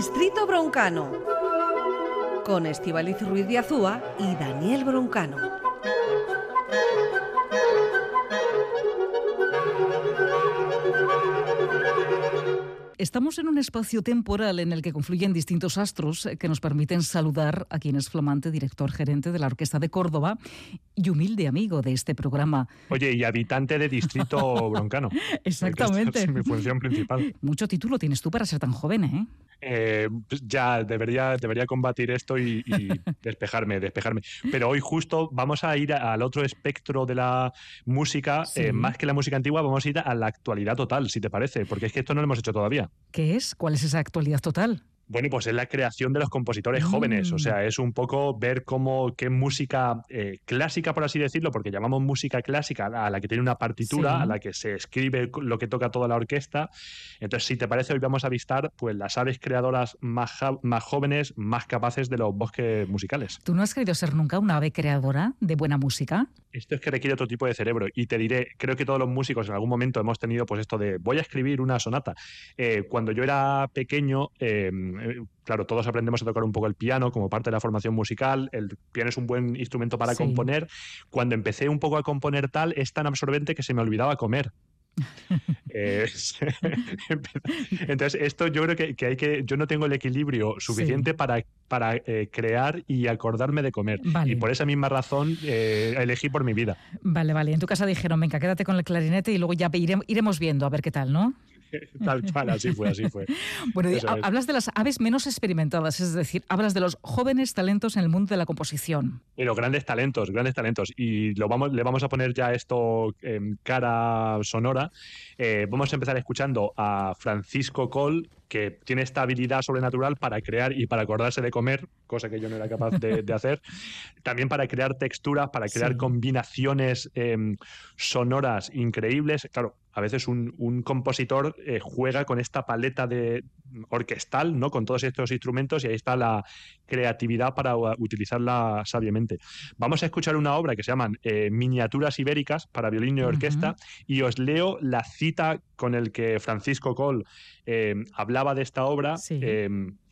Distrito Broncano con Estivaliz Ruiz de Azúa y Daniel Broncano. Estamos en un espacio temporal en el que confluyen distintos astros que nos permiten saludar a quien es flamante director gerente de la Orquesta de Córdoba y humilde amigo de este programa. Oye, y habitante de Distrito Broncano. Exactamente. Es mi función principal. Mucho título tienes tú para ser tan joven, ¿eh? eh pues ya debería, debería combatir esto y, despejarme, despejarme. Pero hoy justo vamos a ir al otro espectro de la música, eh, más que la música antigua, vamos a ir a la actualidad total, si te parece, porque es que esto no lo hemos hecho todavía. ¿Qué es? ¿Cuál es esa actualidad total? Bueno, pues es la creación de los compositores jóvenes, o sea, mm. es un poco ver cómo qué música eh, clásica, por así decirlo, porque llamamos música clásica a la que tiene una partitura, a la que se escribe lo que toca toda la orquesta. Entonces, si te parece, hoy vamos a avistar pues las aves creadoras más, más jóvenes, más capaces de los bosques musicales. ¿Tú no has querido ser nunca una ave creadora de buena música? Esto es que requiere otro tipo de cerebro y te diré, creo que todos los músicos en algún momento hemos tenido pues esto de voy a escribir una sonata. Eh, cuando yo era pequeño, eh, claro, todos aprendemos a tocar un poco el piano como parte de la formación musical. El piano es un buen instrumento para componer. Cuando empecé un poco a componer tal, es tan absorbente que se me olvidaba comer. Eh, entonces, esto yo creo que, hay que. Yo no tengo el equilibrio suficiente para, para eh, crear y acordarme de comer. Y por esa misma razón elegí por mi vida. Vale, vale. En tu casa dijeron, venga, quédate con el clarinete y luego ya iremos viendo a ver qué tal, ¿no? Tal cual, así fue, así fue. Bueno, hablas de las aves menos experimentadas, es decir, hablas de los jóvenes talentos en el mundo de la composición. Pero grandes talentos, grandes talentos. Y lo vamos, le vamos a poner ya esto en cara sonora. Eh, vamos a empezar escuchando a Francisco Col, que tiene esta habilidad sobrenatural para crear y para acordarse de comer, cosa que yo no era capaz de, hacer. También para crear texturas, para crear combinaciones em, sonoras increíbles. Claro, a veces un, compositor eh, juega con esta paleta de orquestal, ¿no? Con todos estos instrumentos y ahí está la creatividad para utilizarla sabiamente. Vamos a escuchar una obra que se llaman eh, Miniaturas Ibéricas para violín y orquesta y os leo la cita con el que Francisco Coll eh, hablaba de esta obra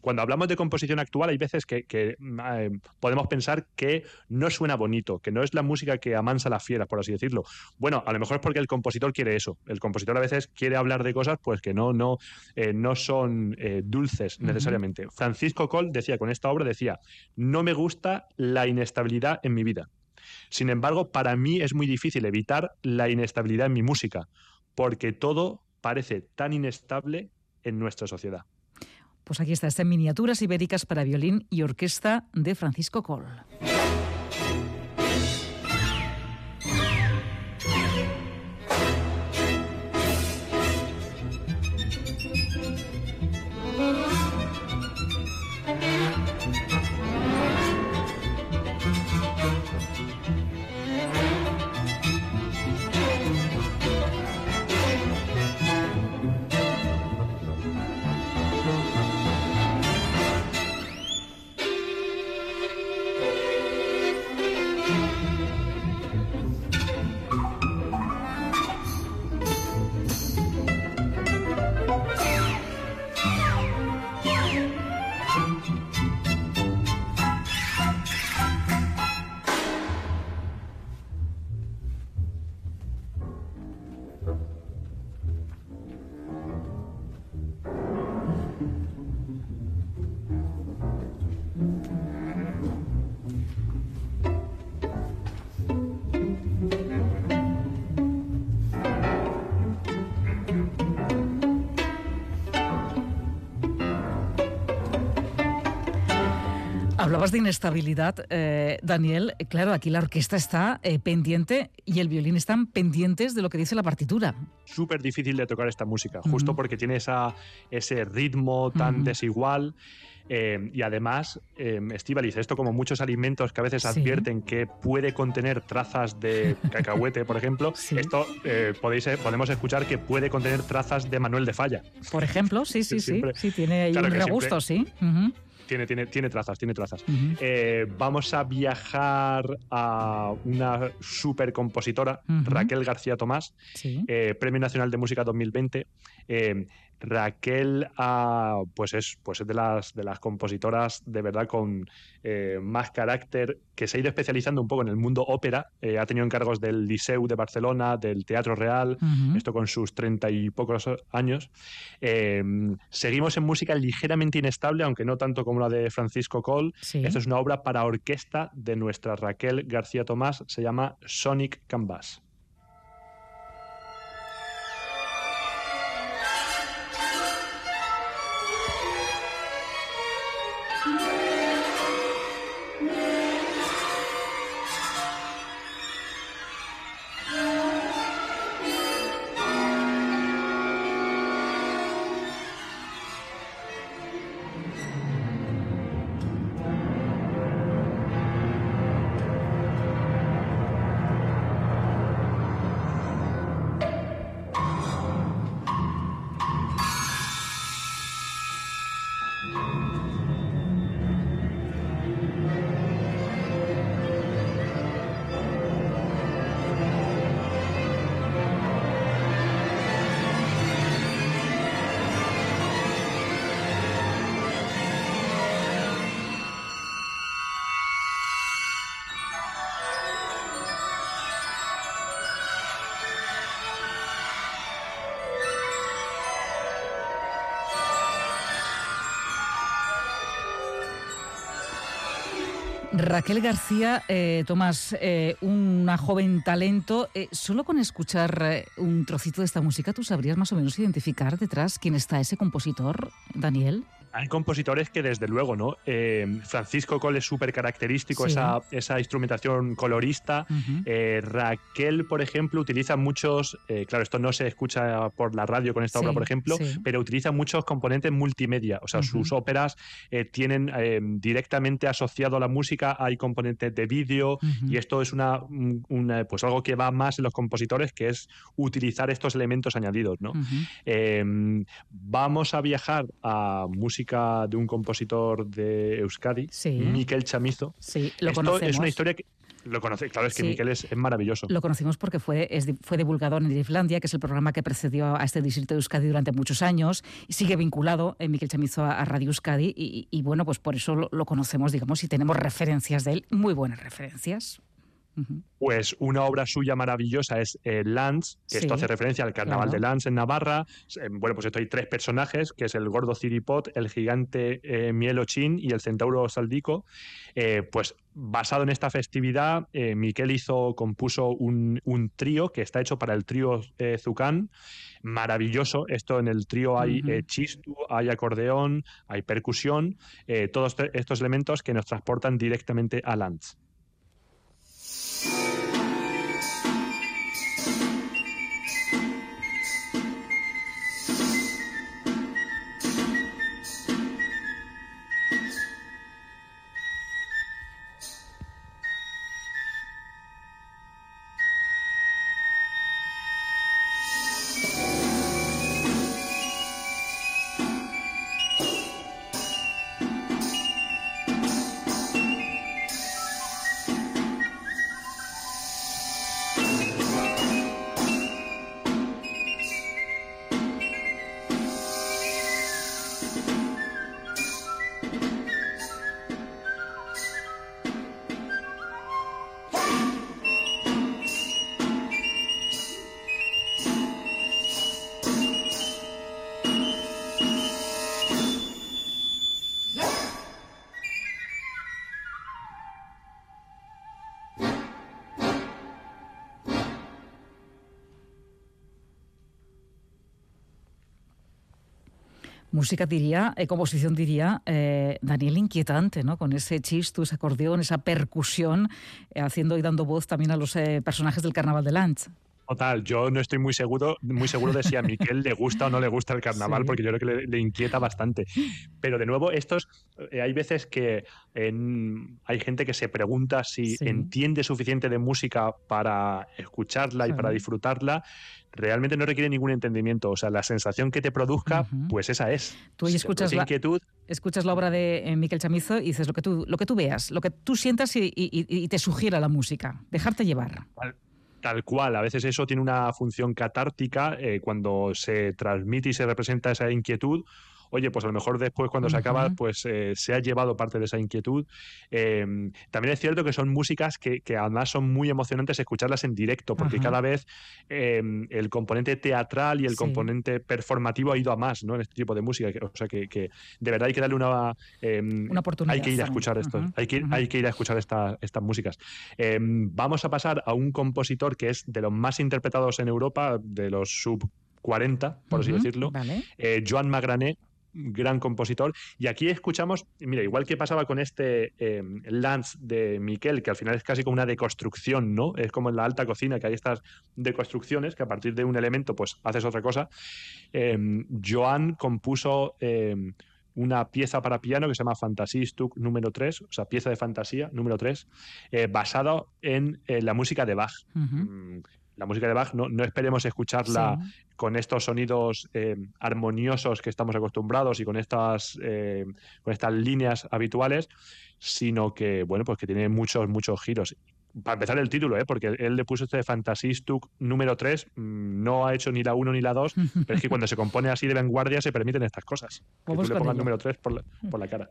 cuando hablamos de composición actual, hay veces que, eh, podemos pensar que no suena bonito, que no es la música que amansa la fiera, por así decirlo. Bueno, a lo mejor es porque el compositor quiere eso. El compositor a veces quiere hablar de cosas pues que no, no, eh, no son eh, dulces necesariamente. Francisco Coll decía con esta obra, decía, no me gusta la inestabilidad en mi vida. Sin embargo, para mí es muy difícil evitar la inestabilidad en mi música, porque todo parece tan inestable en nuestra sociedad. Pues aquí está, está en miniaturas ibéricas para violín y orquesta de Francisco Coll. Hablabas de inestabilidad, eh, Daniel. Claro, aquí la orquesta está eh, pendiente y el violín están pendientes de lo que dice la partitura. Súper difícil de tocar esta música, justo porque tiene esa, ese ritmo tan desigual. Eh, y además, eh, esto como muchos alimentos que a veces advierten que puede contener trazas de cacahuete, por ejemplo, esto podéis, podemos escuchar que puede contener trazas de Manuel de Falla. Por ejemplo, sí, sí, sí. Sí, tiene ahí un regusto, sí. Tiene, tiene, tiene trazas, tiene trazas. Eh, vamos a viajar a una super compositora, Raquel García Tomás, eh, Premio Nacional de Música 2020. Raquel ah, pues es, pues es de, las, de las compositoras de verdad con eh, más carácter, que se ha ido especializando un poco en el mundo ópera. Eh, ha tenido encargos del Liceu de Barcelona, del Teatro Real, esto con sus treinta y pocos años. Eh, seguimos en música ligeramente inestable, aunque no tanto como la de Francisco Cole. Esto es una obra para orquesta de nuestra Raquel García Tomás, se llama Sonic Canvas. Raquel García, eh, Tomás, eh, una joven talento. Eh, solo con escuchar un trocito de esta música, ¿tú sabrías más o menos identificar detrás quién está ese compositor, Daniel? Hay compositores que desde luego, ¿no? Eh, Francisco Cole es súper característico, esa, esa, instrumentación colorista. Eh, Raquel, por ejemplo, utiliza muchos, eh, claro, esto no se escucha por la radio con esta obra, por ejemplo, pero utiliza muchos componentes multimedia. O sea, sus óperas tienen directamente asociado a la música, hay componentes de vídeo y esto es una, pues algo que va más en los compositores, que es utilizar estos elementos añadidos, ¿no? vamos a viajar a música de un compositor de Euskadi, Miquel Chamizo. Sí, lo Esto es una historia que lo conoce, claro, es que Miquel es, maravilloso. Lo conocimos porque fue, fue divulgador en Irlandia, que es el programa que precedió a este distrito de Euskadi durante muchos años, y sigue vinculado en eh, Miquel Chamizo a, Radio Euskadi, y, bueno, pues por eso lo, lo, conocemos, digamos, y tenemos referencias de él, muy buenas referencias. Pues una obra suya maravillosa es eh, Lance, que esto hace referencia al carnaval de Lance en Navarra. Eh, bueno, pues esto hay tres personajes, que es el gordo Ciripot, el gigante eh, Mielochín y el centauro Saldico. Eh, pues basado en esta festividad, Miquel hizo, compuso un, trío que está hecho para el trío Zucán. Maravilloso. Esto en el trío hay chistu, hay acordeón, hay percusión, todos estos elementos que nos transportan directamente a Lance. Música diría, eh, composición diría, eh, Daniel inquietante, ¿no? Con ese chisto, ese acordeón, esa percusión, eh, haciendo y dando voz también a los personajes del Carnaval de Lange. Total, yo no estoy muy seguro, muy seguro de si a Miquel le gusta o no le gusta el carnaval, porque yo creo que le, inquieta bastante. Pero de nuevo, estos, hay veces que hay gente que se pregunta si entiende suficiente de música para escucharla y para disfrutarla realmente no requiere ningún entendimiento. O sea, la sensación que te produzca, pues esa es. Tú escuchas la, inquietud. escuchas la obra de eh, Miquel Chamizo y dices lo que tú, lo que tú veas, lo que tú sientas y, te sugiera la música. Dejarte llevar. Tal cual, a veces eso tiene una función catártica eh, cuando se transmite y se representa esa inquietud oye, pues a lo mejor después cuando se acaba, pues eh, se ha llevado parte de esa inquietud. Em, también es cierto que son músicas que, además son muy emocionantes escucharlas en directo, porque cada vez em, el componente teatral y el componente performativo ha ido a más ¿no? en este tipo de música. O sea que, de verdad hay que darle una, em, una oportunidad. Hay que ir a escuchar esto, hay, que, hay que ir a escuchar estas músicas. vamos a pasar a un compositor que es de los más interpretados en Europa, de los sub 40, por así decirlo, eh, Joan Magrané, gran compositor. Y aquí escuchamos, mira, igual que pasaba con este eh, Lance de Miquel, que al final es casi como una deconstrucción, ¿no? Es como en la alta cocina, que hay estas deconstrucciones, que a partir de un elemento, pues haces otra cosa. Eh, Joan compuso. Eh, una pieza para piano que se llama Fantasy Stuck número 3, o sea, pieza de fantasía número 3, basado en la música de Bach la música de Bach, no, no esperemos escucharla con estos sonidos eh, armoniosos que estamos acostumbrados y con estas, eh, con estas líneas habituales, sino que, bueno, pues que tiene muchos, muchos giros. Para empezar el título, ¿eh? porque él le puso este Fantasy Stuck número 3, mm, no ha hecho ni la 1 ni la 2, pero es que cuando se compone así de vanguardia se permiten estas cosas. Que tú le pongas número 3 por por la cara.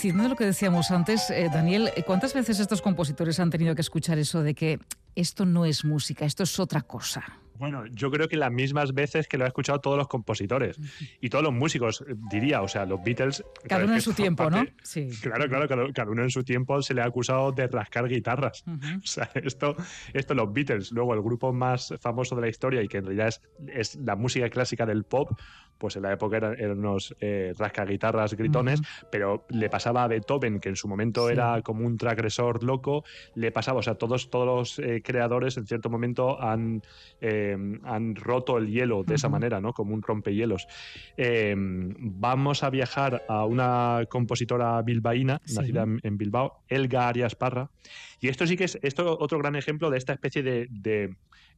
Incidiendo en lo que decíamos antes, eh, Daniel, eh, ¿cuántas veces estos compositores han tenido que escuchar eso de que esto no es música, esto es otra cosa? Bueno, yo creo que las mismas veces que lo han escuchado todos los compositores y todos los músicos, diría, o sea, los Beatles. Cada uno en su tiempo, ¿no? Sí. Claro, claro, cada, uno en su tiempo se le ha acusado de rascar guitarras. O sea, esto, esto los Beatles, luego el grupo más famoso de la historia y que en realidad es, es la música clásica del pop, pues en la época eran, unos eh, rascaguitarras gritones, pero le pasaba a Beethoven, que en su momento era como un transgresor loco, le pasaba, o sea, todos, todos los eh, creadores en cierto momento han, eh, han roto el hielo de esa manera, ¿no? Como un rompehielos. vamos a viajar a una compositora bilbaína, nacida en, Bilbao, Elga Arias Parra, y esto sí que es esto otro gran ejemplo de esta especie de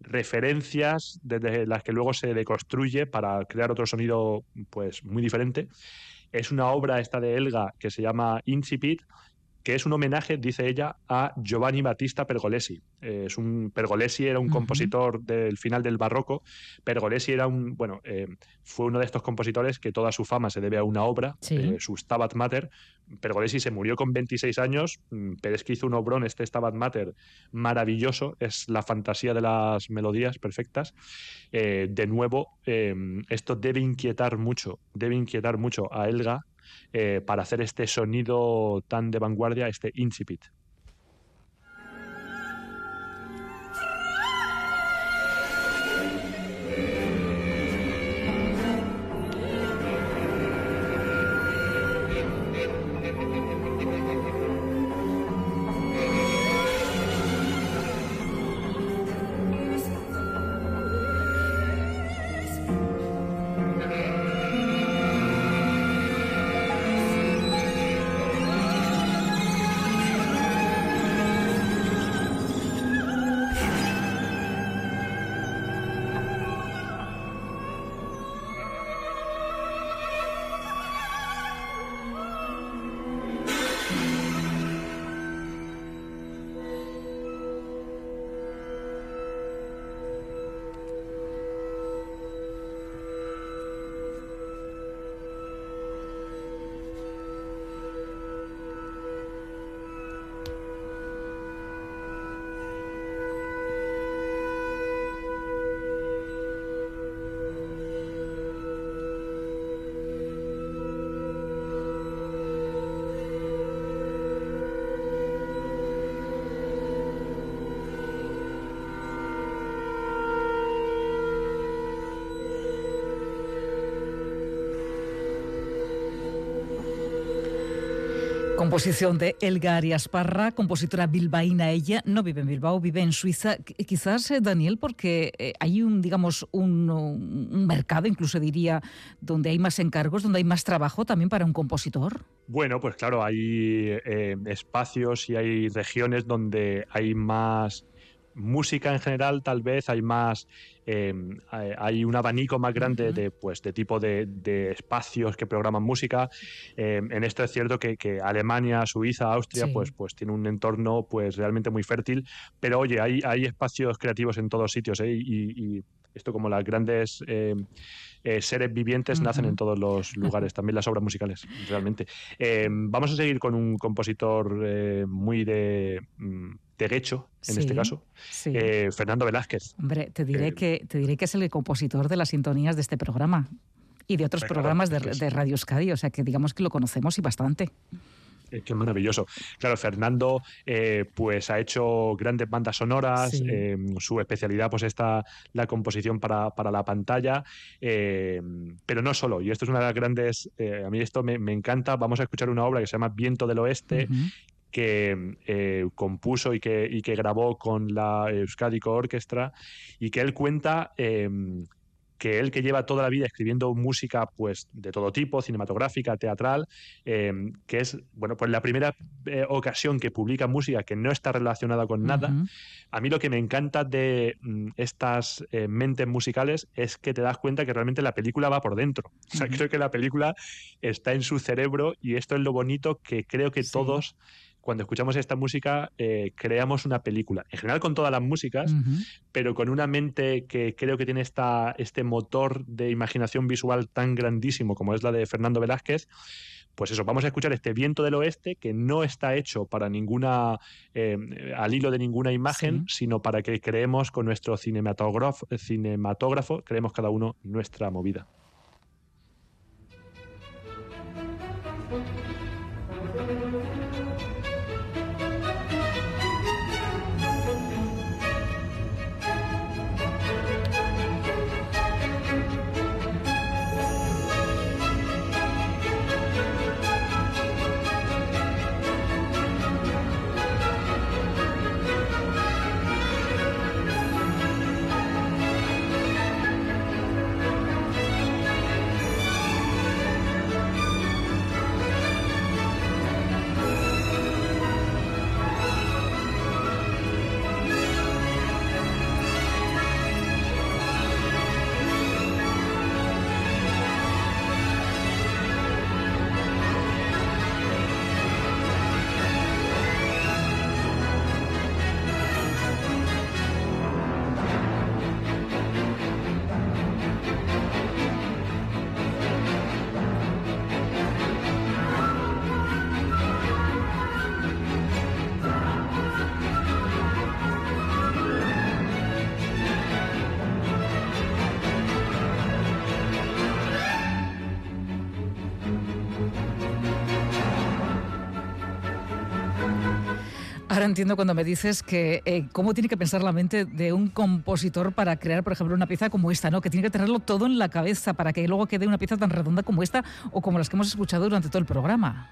referencias desde las que luego se deconstruye para crear otro sonido pues muy diferente. Es una obra esta de Elga que se llama Incipit que es un homenaje, dice ella, a Giovanni Battista Pergolesi. Eh, es un, Pergolesi era un compositor del final del barroco. Pergolesi era un, bueno, eh, fue uno de estos compositores que toda su fama se debe a una obra, eh, su Stabat Mater. Pergolesi se murió con 26 años, mm, pero es que hizo un obrón, este Stabat Mater, maravilloso. Es la fantasía de las melodías perfectas. de nuevo, esto debe inquietar mucho, debe inquietar mucho a Elga, eh, para hacer este sonido tan de vanguardia, este incipit. Composición de Elga Arias Parra, compositora bilbaína ella, no vive en Bilbao, vive en Suiza. Quizás, eh, Daniel, porque eh, hay un, digamos, un, mercado, incluso diría, donde hay más encargos, donde hay más trabajo también para un compositor. Bueno, pues claro, hay eh, espacios y hay regiones donde hay más música en general, tal vez hay más Em, hay un abanico más grande de, pues, de tipo de, espacios que programan música. Em, en esto es cierto que, Alemania, Suiza, Austria, pues, pues tiene un entorno pues realmente muy fértil. Pero oye, hay, hay espacios creativos en todos sitios ¿eh? y, esto como las grandes em, eh, seres vivientes nacen en todos los lugares, también las obras musicales, realmente. vamos a seguir con un compositor eh, muy de mm, derecho, en este caso, eh, Fernando Velázquez. Hombre, te diré, eh, que, te diré que es el compositor de las sintonías de este programa y de otros programas de, de, Radio Euskadi, o sea que digamos que lo conocemos y bastante. Eh, qué maravilloso. Claro, Fernando pues ha hecho grandes bandas sonoras, su especialidad pues está la composición para, la pantalla, pero no solo, y esto es una de las grandes, a mí esto me, encanta, vamos a escuchar una obra que se llama Viento del Oeste, que eh, compuso y que, y que, grabó con la Euskadico Orquestra y que él cuenta em, que él que lleva toda la vida escribiendo música pues de todo tipo, cinematográfica, teatral, em, que es bueno pues la primera eh, ocasión que publica música que no está relacionada con nada. A mí lo que me encanta de mm, estas eh, mentes musicales es que te das cuenta que realmente la película va por dentro. O sea, creo que la película está en su cerebro y esto es lo bonito que creo que todos cuando escuchamos esta música eh, creamos una película, en general con todas las músicas, pero con una mente que creo que tiene esta, este motor de imaginación visual tan grandísimo como es la de Fernando Velázquez. Pues eso, vamos a escuchar este viento del oeste que no está hecho para ninguna, eh, al hilo de ninguna imagen, sino para que creemos con nuestro cinematógrafo, cinematógrafo, creemos cada uno nuestra movida. Ahora entiendo cuando me dices que eh, cómo tiene que pensar la mente de un compositor para crear, por ejemplo, una pieza como esta, ¿no? Que tiene que tenerlo todo en la cabeza para que luego quede una pieza tan redonda como esta o como las que hemos escuchado durante todo el programa.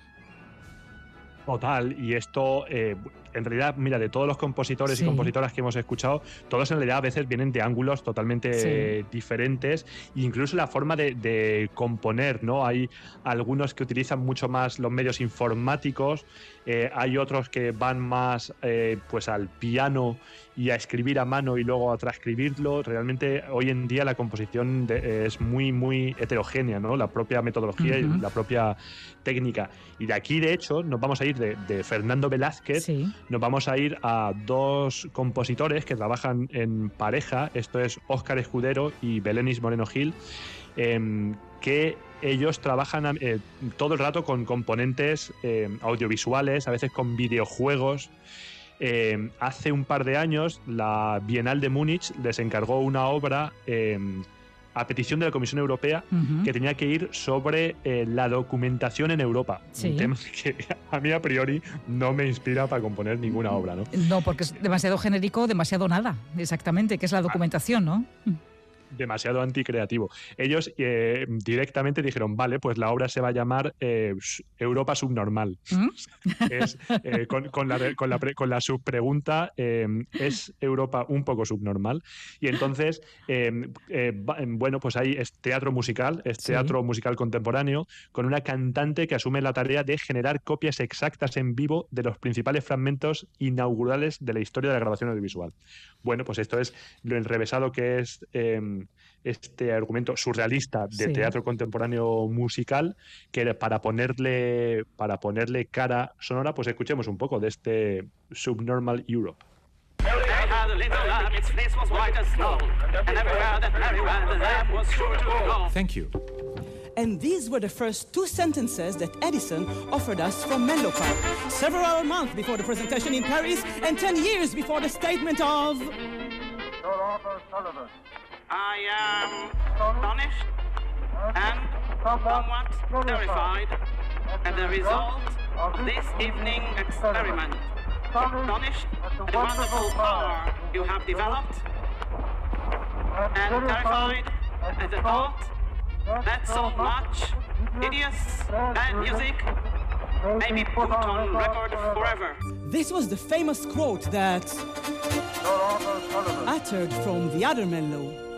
Total, y esto, eh, en realidad, mira, de todos los compositores y compositoras que hemos escuchado, todos en realidad a veces vienen de ángulos totalmente diferentes, incluso la forma de, componer, ¿no? Hay algunos que utilizan mucho más los medios informáticos, eh, hay otros que van más eh, pues al piano y a escribir a mano y luego a transcribirlo. Realmente hoy en día la composición es muy, muy heterogénea, ¿no? La propia metodología y la propia técnica. Y de aquí, de hecho, nos vamos a ir de, Fernando Velázquez, nos vamos a ir a dos compositores que trabajan en pareja. Esto es Óscar Escudero y Belenis Moreno Gil, em, que ellos trabajan eh, todo el rato con componentes em, audiovisuales, a veces con videojuegos. Eh, hace un par de años, la Bienal de Múnich les encargó una obra eh, a petición de la Comisión Europea que tenía que ir sobre eh, la documentación en Europa. Un tema que a mí a priori no me inspira para componer ninguna obra, ¿no? No, porque es demasiado genérico, demasiado nada, exactamente, que es la documentación, ¿no? Demasiado anticreativo. Ellos eh, directamente dijeron, vale, pues la obra se va a llamar eh, Europa Subnormal. ¿Mm? Eh, con, la, con, la, subpregunta, ¿es Europa un poco subnormal? Y entonces, bueno, pues ahí es teatro musical, es teatro musical contemporáneo, con una cantante que asume la tarea de generar copias exactas en vivo de los principales fragmentos inaugurales de la historia de la grabación audiovisual. Bueno, pues esto es lo enrevesado que es este argumento surrealista de teatro contemporáneo musical, que para ponerle, para ponerle cara sonora, pues escuchemos un poco de este Subnormal Europe. Thank you. And these were the first two sentences that Edison offered us from Menlo Park, several months before the presentation in Paris and 10 years before the statement of. Sir Arthur Sullivan. I am astonished and somewhat terrified at the result of this evening experiment. Astonished at the wonderful power you have developed and terrified at the thought that so much hideous bad music may be put on record forever. This was the famous quote that uttered from the other Menlo,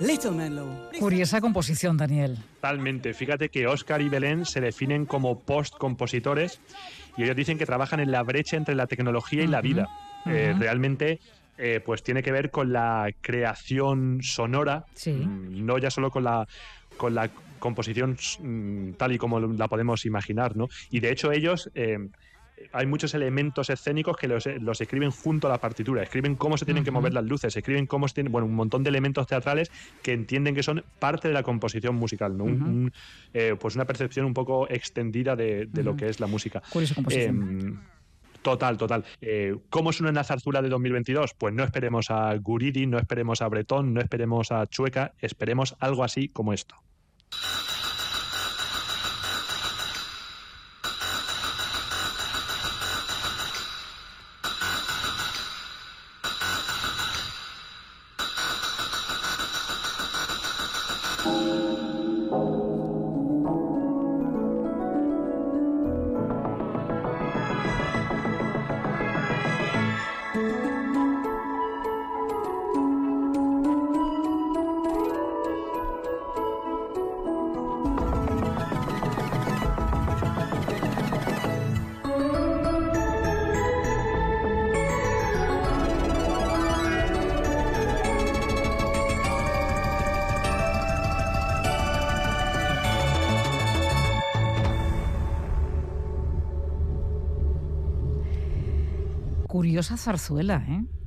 Little Menlo. Curiosa composición, Daniel. Totalmente. Fíjate que Oscar y Belén se definen como post-compositores y ellos dicen que trabajan en la brecha entre la tecnología y la vida. Eh, realmente eh, pues tiene que ver con la creación sonora, sí. Mm, no ya solo con la con la composición mm, tal y como la podemos imaginar, ¿no? Y de hecho ellos... Eh, hay muchos elementos escénicos que los, escriben junto a la partitura, escriben cómo se tienen que mover las luces, escriben cómo se tienen, bueno, un montón de elementos teatrales que entienden que son parte de la composición musical, ¿no? Eh, pues una percepción un poco extendida de, lo que es la música. composición. Em, total, total. Eh, ¿Cómo suena una zarzuela de 2022? Pues no esperemos a Guridi, no esperemos a Bretón, no esperemos a Chueca, esperemos algo así como esto. Curiosa zarzuela, ¿eh?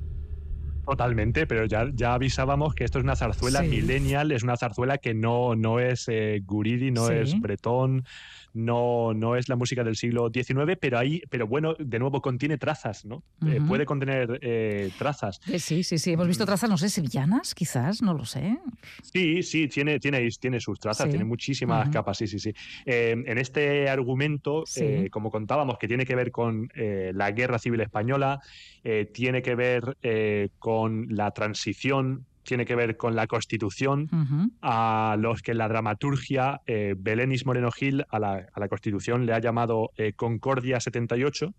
Totalmente, pero ya, ya avisábamos que esto es una zarzuela millennial, es una zarzuela que no, no es eh, Guridi, no es Bretón, no, no es la música del siglo XIX, pero ahí, pero bueno, de nuevo contiene trazas, ¿no? Eh, puede contener eh, trazas. Sí, sí, sí. Hemos visto trazas, no sé, sevillanas, quizás, no lo sé. Sí, sí, tiene, tiene, tiene sus trazas, tiene muchísimas capas, sí, sí, sí. en este argumento, como contábamos, que tiene que ver con la guerra civil española, tiene que ver con la transición tiene que ver con la Constitución, a los que la dramaturgia, eh, Belenis Moreno Gil, a la, Constitución le ha llamado eh, Concordia 78.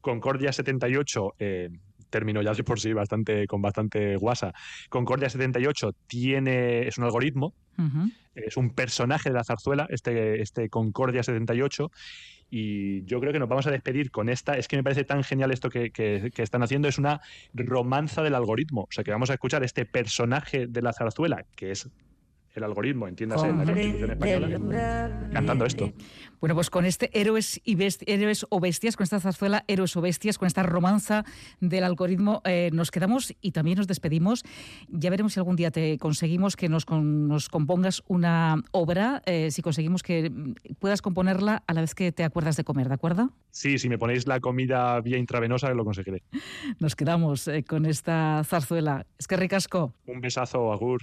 Concordia 78, eh, término ya por sí bastante, con bastante guasa. Concordia 78 tiene, es un algoritmo, es un personaje de la zarzuela, este, este Concordia 78, y yo creo que nos vamos a despedir con esta. Es que me parece tan genial esto que, están haciendo. Es una romanza del algoritmo. O sea, que vamos a escuchar este personaje de la zarzuela, que es el algoritmo, entiéndase, la Constitución Española, cantando esto. Bueno, pues con este héroes, y héroes o bestias, con esta zarzuela héroes o bestias, con esta romanza del algoritmo, eh, nos quedamos y también nos despedimos. Ya veremos si algún día te conseguimos que nos, nos compongas una obra, eh, si conseguimos que puedas componerla a la vez que te acuerdas de comer, ¿de acuerdo? Sí, si me ponéis la comida vía intravenosa, lo conseguiré. Nos quedamos eh, con esta zarzuela. Es que ricasco. Un besazo, Agur.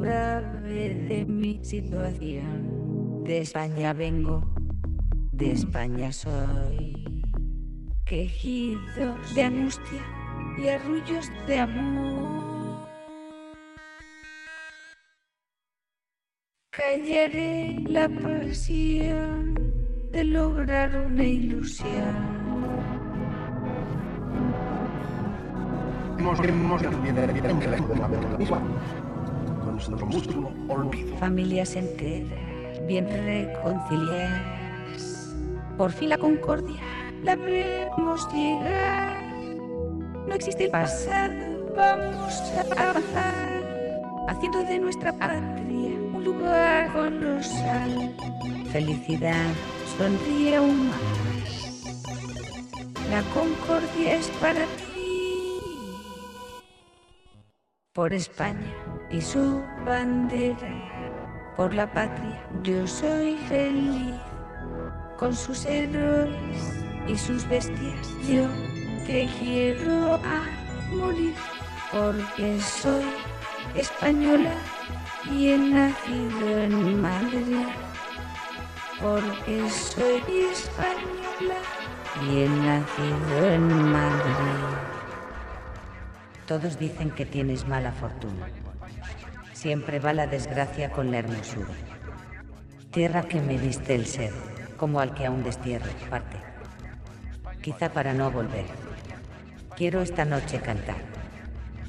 De mi situación. De España vengo, de España soy. Quejidos de angustia y arrullos de amor. hallaré la pasión de lograr una ilusión. Familias enteras, bien reconciliadas. Por fin la concordia la vemos llegar. No existe el pasado, vamos a avanzar, haciendo de nuestra patria un lugar colosal. Felicidad, sonríe aún más. La concordia es para ti por España y su bandera, por la patria yo soy feliz, con sus héroes y sus bestias yo que quiero a morir, porque soy española y he nacido en Madrid, porque soy española y he nacido en Madrid. Todos dicen que tienes mala fortuna. Siempre va la desgracia con la hermosura. Tierra que me diste el ser, como al que aún destierro, parte. Quizá para no volver. Quiero esta noche cantar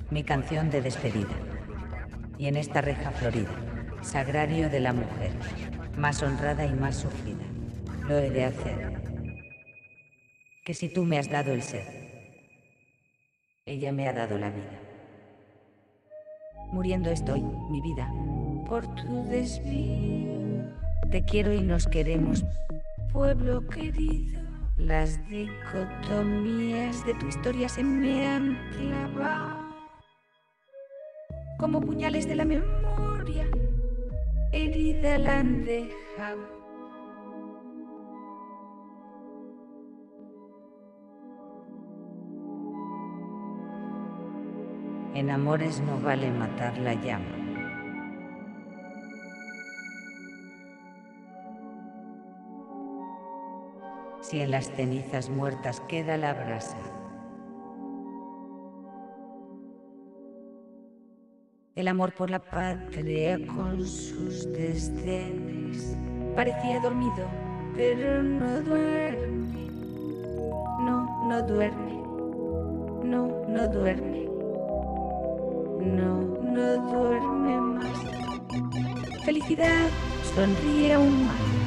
mi canción de despedida. Y en esta reja florida, sagrario de la mujer, más honrada y más sufrida, lo he de hacer. Que si tú me has dado el ser, ella me ha dado la vida. Muriendo estoy, mi vida, por tu desvío. Te quiero y nos queremos, pueblo querido. Las dicotomías de tu historia se me han clavado como puñales de la memoria. Herida la han dejado En amores no vale matar la llama. Si en las cenizas muertas queda la brasa, el amor por la patria con sus desdenes parecía dormido, pero no duerme. No, no duerme. No, no duerme no, no duerme más. Felicidad, sonríe aún más.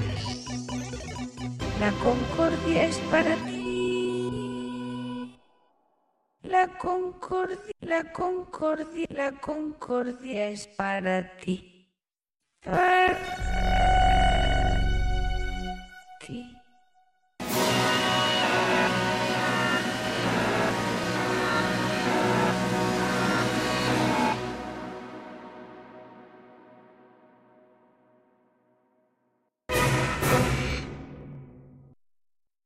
La concordia es para ti. La concordia, la concordia, la concordia es para ti. Para ti.